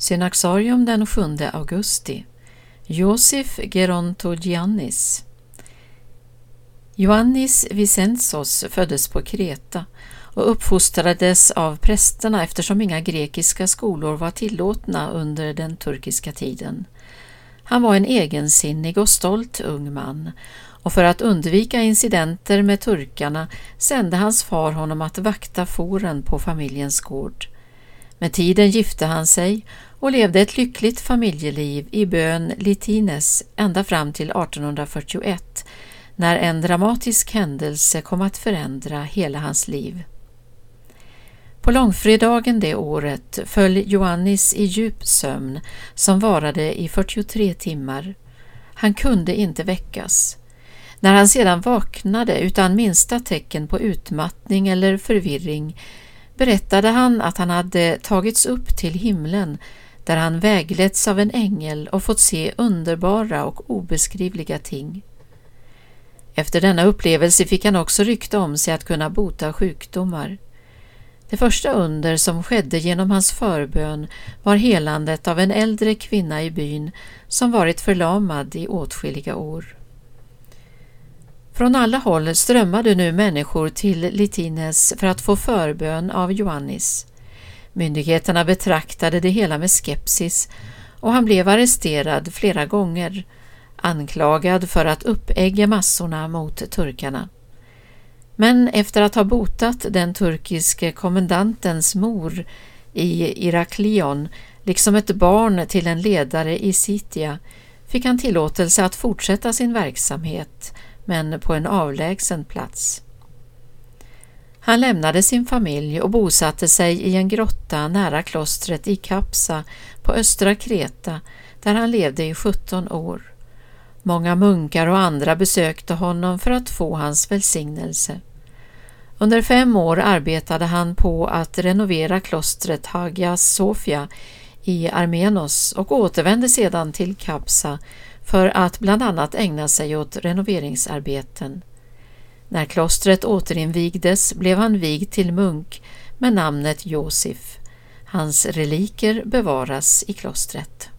Synaxarium den 7 augusti Josef Gerontogiannis Ioannis Vicentsos föddes på Kreta och uppfostrades av prästerna eftersom inga grekiska skolor var tillåtna under den turkiska tiden. Han var en egensinnig och stolt ung man och för att undvika incidenter med turkarna sände hans far honom att vakta fåren på familjens gård. Med tiden gifte han sig och levde ett lyckligt familjeliv i bön Litines ända fram till 1841 när en dramatisk händelse kom att förändra hela hans liv. På långfredagen det året föll Johannis i djup sömn som varade i 43 timmar. Han kunde inte väckas. När han sedan vaknade utan minsta tecken på utmattning eller förvirring berättade han att han hade tagits upp till himlen där han vägletts av en ängel och fått se underbara och obeskrivliga ting. Efter denna upplevelse fick han också rykte om sig att kunna bota sjukdomar. Det första under som skedde genom hans förbön var helandet av en äldre kvinna i byn som varit förlamad i åtskilliga år. Från alla håll strömmade nu människor till Litines för att få förbön av Johannis. Myndigheterna betraktade det hela med skepsis och han blev arresterad flera gånger, anklagad för att uppägga massorna mot turkarna. Men efter att ha botat den turkiske kommendantens mor i Iraklion, liksom ett barn till en ledare i Sitia, fick han tillåtelse att fortsätta sin verksamhet, men på en avlägsen plats. Han lämnade sin familj och bosatte sig i en grotta nära klostret i Kapsa på östra Kreta där han levde i 17 år. Många munkar och andra besökte honom för att få hans välsignelse. Under fem år arbetade han på att renovera klostret Hagia Sofia i Armenos och återvände sedan till Kapsa för att bland annat ägna sig åt renoveringsarbeten. När klostret återinvigdes blev han vigd till munk med namnet Josef. Hans reliker bevaras i klostret.